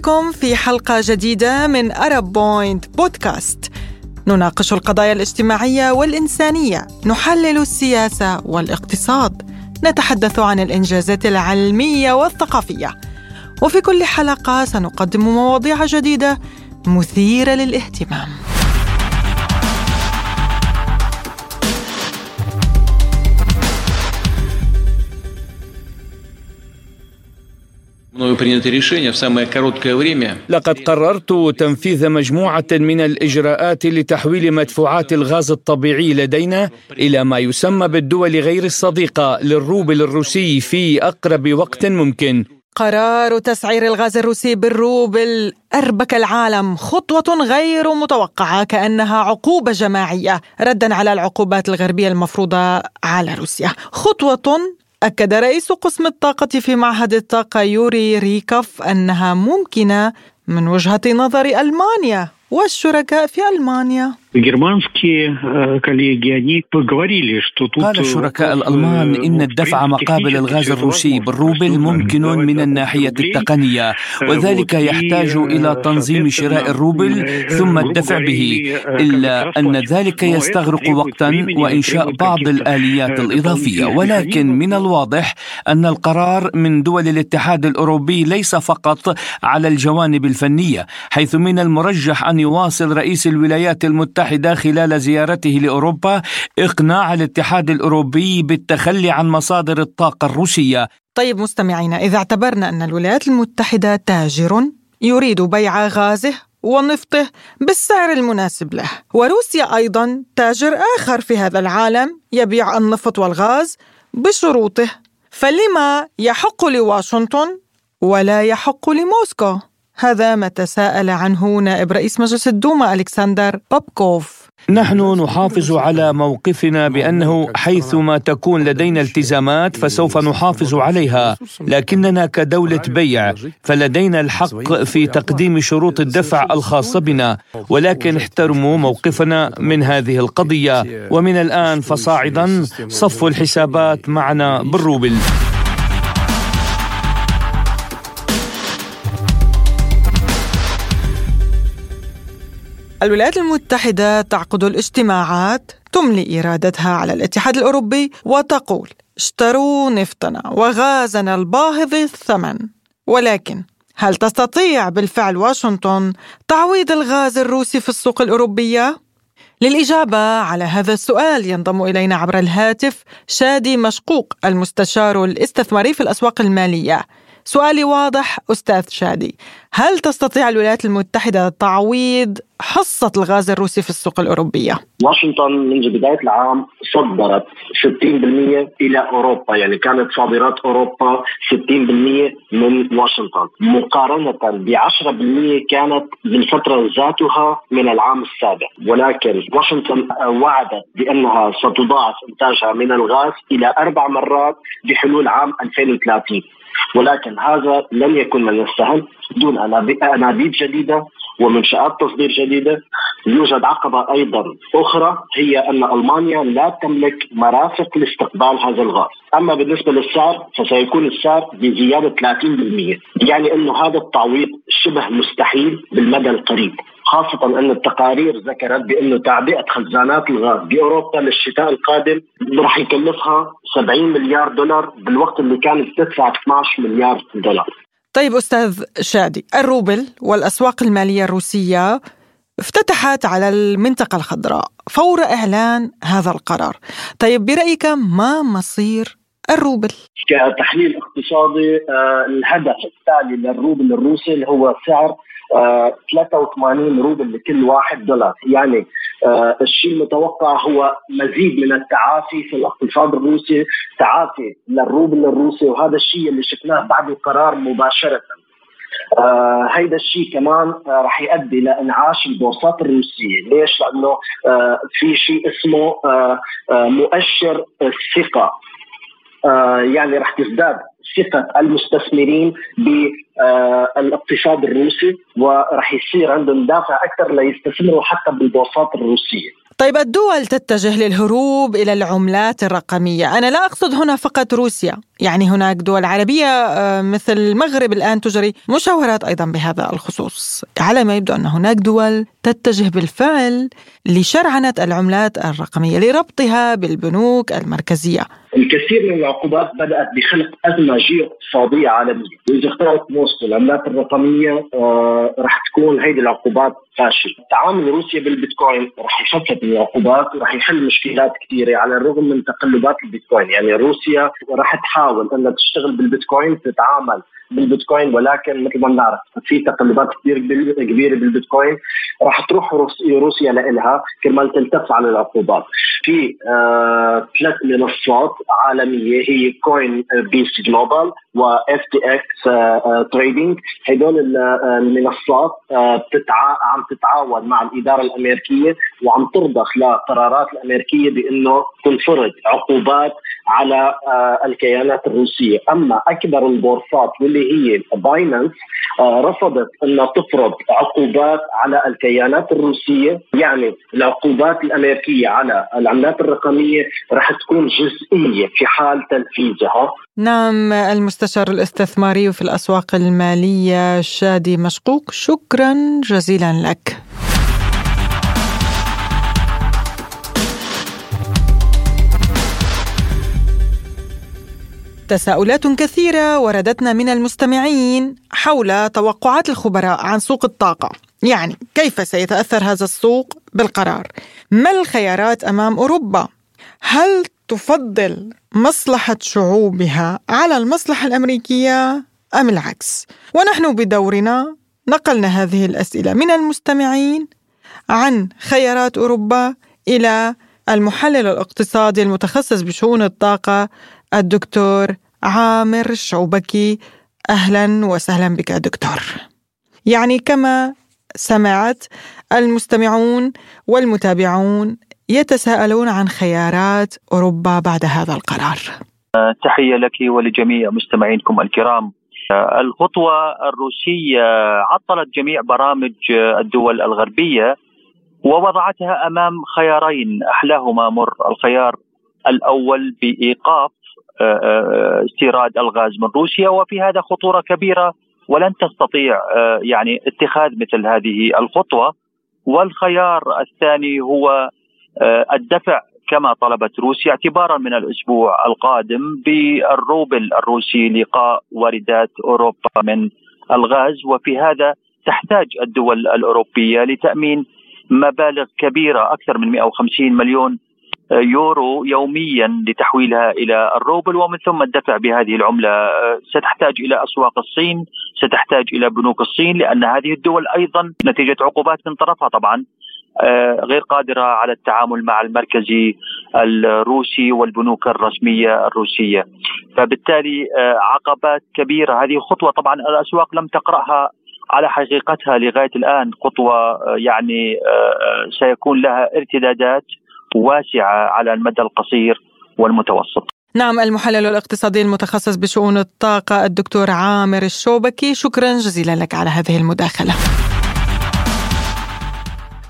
بكم في حلقة جديدة من أرب بوينت بودكاست نناقش القضايا الاجتماعية والإنسانية نحلل السياسة والاقتصاد نتحدث عن الإنجازات العلمية والثقافية. وفي كل حلقة سنقدم مواضيع جديدة مثيرة للاهتمام. لقد قررت تنفيذ مجموعة من الإجراءات لتحويل مدفوعات الغاز الطبيعي لدينا إلى ما يسمى بالدول غير الصديقة للروبل الروسي في أقرب وقت ممكن. قرار تسعير الغاز الروسي بالروبل أربك العالم خطوة غير متوقعة كأنها عقوبة جماعية ردا على العقوبات الغربية المفروضة على روسيا. خطوة أكد رئيس قسم الطاقة في معهد الطاقة يوري ريكوف أنها ممكنة من وجهة نظر ألمانيا والشركاء في ألمانيا. Германские коллеги, они поговорили, что тут... قال الشركاء الألمان إن الدفع مقابل الغاز الروسي بالروبل ممكن من الناحية التقنية وذلك يحتاج إلى تنظيم شراء الروبل ثم الدفع به إلا أن ذلك يستغرق وقتا وإنشاء بعض الآليات الإضافية ولكن من الواضح أن القرار من دول الاتحاد الأوروبي ليس فقط على الجوانب الفنية حيث من المرجح أن يواصل رئيس الولايات المتحدة المتحدة خلال زيارته لأوروبا إقناع الاتحاد الأوروبي بالتخلي عن مصادر الطاقة الروسية. طيب مستمعينا إذا اعتبرنا أن الولايات المتحدة تاجر يريد بيع غازه ونفطه بالسعر المناسب له. وروسيا أيضا تاجر آخر في هذا العالم يبيع النفط والغاز بشروطه. فلما يحق لواشنطن ولا يحق لموسكو؟ هذا ما تساءل عنه نائب رئيس مجلس الدوما ألكسندر بوبكوف. نحن نحافظ على موقفنا بأنه حيثما تكون لدينا التزامات فسوف نحافظ عليها لكننا كدولة بيع فلدينا الحق في تقديم شروط الدفع الخاصة بنا ولكن احترموا موقفنا من هذه القضية ومن الآن فصاعدا صفوا الحسابات معنا بالروبل. الولايات المتحدة تعقد الاجتماعات تملي إرادتها على الاتحاد الأوروبي وتقول اشتروا نفطنا وغازنا الباهظ الثمن ولكن هل تستطيع بالفعل واشنطن تعويض الغاز الروسي في السوق الأوروبية؟ للإجابة على هذا السؤال ينضم إلينا عبر الهاتف شادي مشقوق المستشار الاستثماري في الأسواق المالية سؤالي واضح أستاذ شادي. هل تستطيع الولايات المتحدة تعويض حصة الغاز الروسي في السوق الأوروبية؟ واشنطن منذ بداية العام صدرت 60% إلى أوروبا يعني كانت صادرات أوروبا 60% من واشنطن. مقارنة ب 10% كانت بالفترة ذاتها من العام السابق ولكن واشنطن وعدت بأنها ستضاعف إنتاجها من الغاز إلى أربع مرات بحلول عام 2030 ولكن هذا لن يكون من السهل دون أنابيب جديدة ومنشات تصدير جديدة. يوجد عقبة أيضا أخرى هي أن ألمانيا لا تملك مرافق لاستقبال هذا الغاز، أما بالنسبة للسعر فسيكون السعر بزيادة 30% يعني انه هذا التعويض شبه مستحيل بالمدى القريب. خاصة أن التقارير ذكرت بأنه تعبئة خزانات الغاز بأوروبا للشتاء القادم راح يكلفها 70 مليار دولار بالوقت اللي كانت تدفع 12 مليار دولار. طيب أستاذ شادي الروبل والأسواق المالية الروسية افتتحت على المنطقة الخضراء فور إعلان هذا القرار. طيب برأيك ما مصير الروبل؟ كتحليل اقتصادي آه، الهدف التالي للروبل الروسي هو سعر 83 آه، روبل لكل واحد دولار. يعني آه الشيء المتوقع هو مزيد من التعافي في الاقتصاد الروسي تعافي للروبل الروسي وهذا الشيء اللي شفناه بعد القرار مباشرة. آه هيدا الشيء كمان آه رح يؤدي لانعاش البورصات الروسية، ليش؟ لأنه آه في شيء اسمه آه آه مؤشر الثقة. آه يعني رح تزداد. ثقة المستثمرين بالاقتصاد الروسي ورح يصير عندهم دافع أكثر ليستثمروا حتى بالبورصات الروسية. طيب الدول تتجه للهروب إلى العملات الرقمية، أنا لا أقصد هنا فقط روسيا، يعني هناك دول عربية آه، مثل المغرب الآن تجري مشاورات أيضا بهذا الخصوص، على ما يبدو أن هناك دول تتجه بالفعل لشرعنة العملات الرقمية لربطها بالبنوك المركزية. الكثير من العقوبات بدأت بخلق أزمة جيو اقتصاديه عالمية، واذا اختارت موسكو العملات الرقمية آه راح تكون هذه العقوبات فاشلة، تعامل روسيا بالبيتكوين راح يخفف من العقوبات وراح يحل مشكلات كثيرة على الرغم من تقلبات البيتكوين، يعني روسيا راح تحاول إنها تشتغل بالبيتكوين تتعامل بالبيتكوين ولكن مثل ما بنعرف في تقلبات كثير كبيرة بالبيتكوين. راح تروح روسيا لها كرمال تلتف على العقوبات. في آه ثلاث منصات عالمية هي Coinbase Global و FTX Trading هدول آه، المنصات آه بتتع... عم تتعاون مع الإدارة الأمريكية وعم ترضخ لقرارات الأمريكية بإنه تنفرض عقوبات على آه الكيانات الروسية، أما أكبر البورصات واللي هي Binance آه رفضت انها تفرض عقوبات على الكيانات الروسية، يعني العقوبات الأمريكية على العملات الرقمية رح تكون جزئية في حال تنفيذها. نعم المستشار الاستثماري في الأسواق المالية شادي مشقوق شكرا جزيلا لك. تساؤلات كثيرة وردتنا من المستمعين حول توقعات الخبراء عن سوق الطاقة. يعني كيف سيتأثر هذا السوق بالقرار؟ ما الخيارات أمام أوروبا؟ هل تفضل مصلحة شعوبها على المصلحة الأمريكية أم العكس؟ ونحن بدورنا نقلنا هذه الأسئلة من المستمعين عن خيارات أوروبا إلى المحلل الاقتصادي المتخصص بشؤون الطاقة الدكتور عامر الشعوبكي أهلا وسهلا بك دكتور. يعني كما سمعت المستمعون والمتابعون يتساءلون عن خيارات أوروبا بعد هذا القرار. تحية لك ولجميع مستمعينكم الكرام. الخطوة الروسية عطلت جميع برامج الدول الغربية ووضعتها أمام خيارين أحلاهما مر الخيار الأول بإيقاف استيراد الغاز من روسيا وفي هذا خطورة كبيرة ولن تستطيع آه، يعني اتخاذ مثل هذه الخطوة. والخيار الثاني هو الدفع كما طلبت روسيا اعتبارا من الأسبوع القادم بالروبل الروسي لقاء واردات أوروبا من الغاز. وفي هذا تحتاج الدول الأوروبية لتأمين مبالغ كبيرة أكثر من 150 مليون يورو يوميا لتحويلها إلى الروبل ومن ثم الدفع بهذه العملة. ستحتاج إلى أسواق الصين ستحتاج إلى بنوك الصين لأن هذه الدول أيضا نتيجة عقوبات من طرفها طبعا غير قادرة على التعامل مع المركزي الروسي والبنوك الرسمية الروسية. فبالتالي عقبات كبيرة. هذه خطوة طبعا الأسواق لم تقرأها على حقيقتها لغاية الآن خطوة يعني سيكون لها ارتدادات. واسعة على المدى القصير والمتوسط. نعم المحلل الاقتصادي المتخصص بشؤون الطاقة الدكتور عامر الشوبكي شكرا جزيلا لك على هذه المداخلة.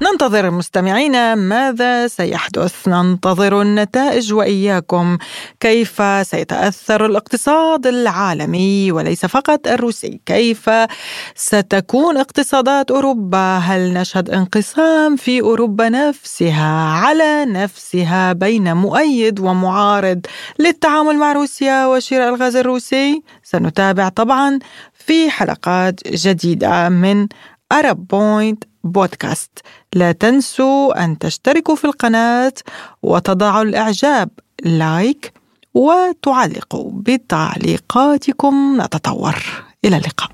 ننتظر مستمعينا ماذا سيحدث. ننتظر النتائج وإياكم. كيف سيتأثر الاقتصاد العالمي وليس فقط الروسي؟ كيف ستكون اقتصادات أوروبا؟ هل نشهد انقسام في أوروبا نفسها على نفسها بين مؤيد ومعارض للتعامل مع روسيا وشراء الغاز الروسي؟ سنتابع طبعا في حلقات جديدة من أرب بوينت بودكاست. لا تنسوا أن تشتركوا في القناة وتضعوا الإعجاب like وتعلقوا بتعليقاتكم. نتطور. إلى اللقاء.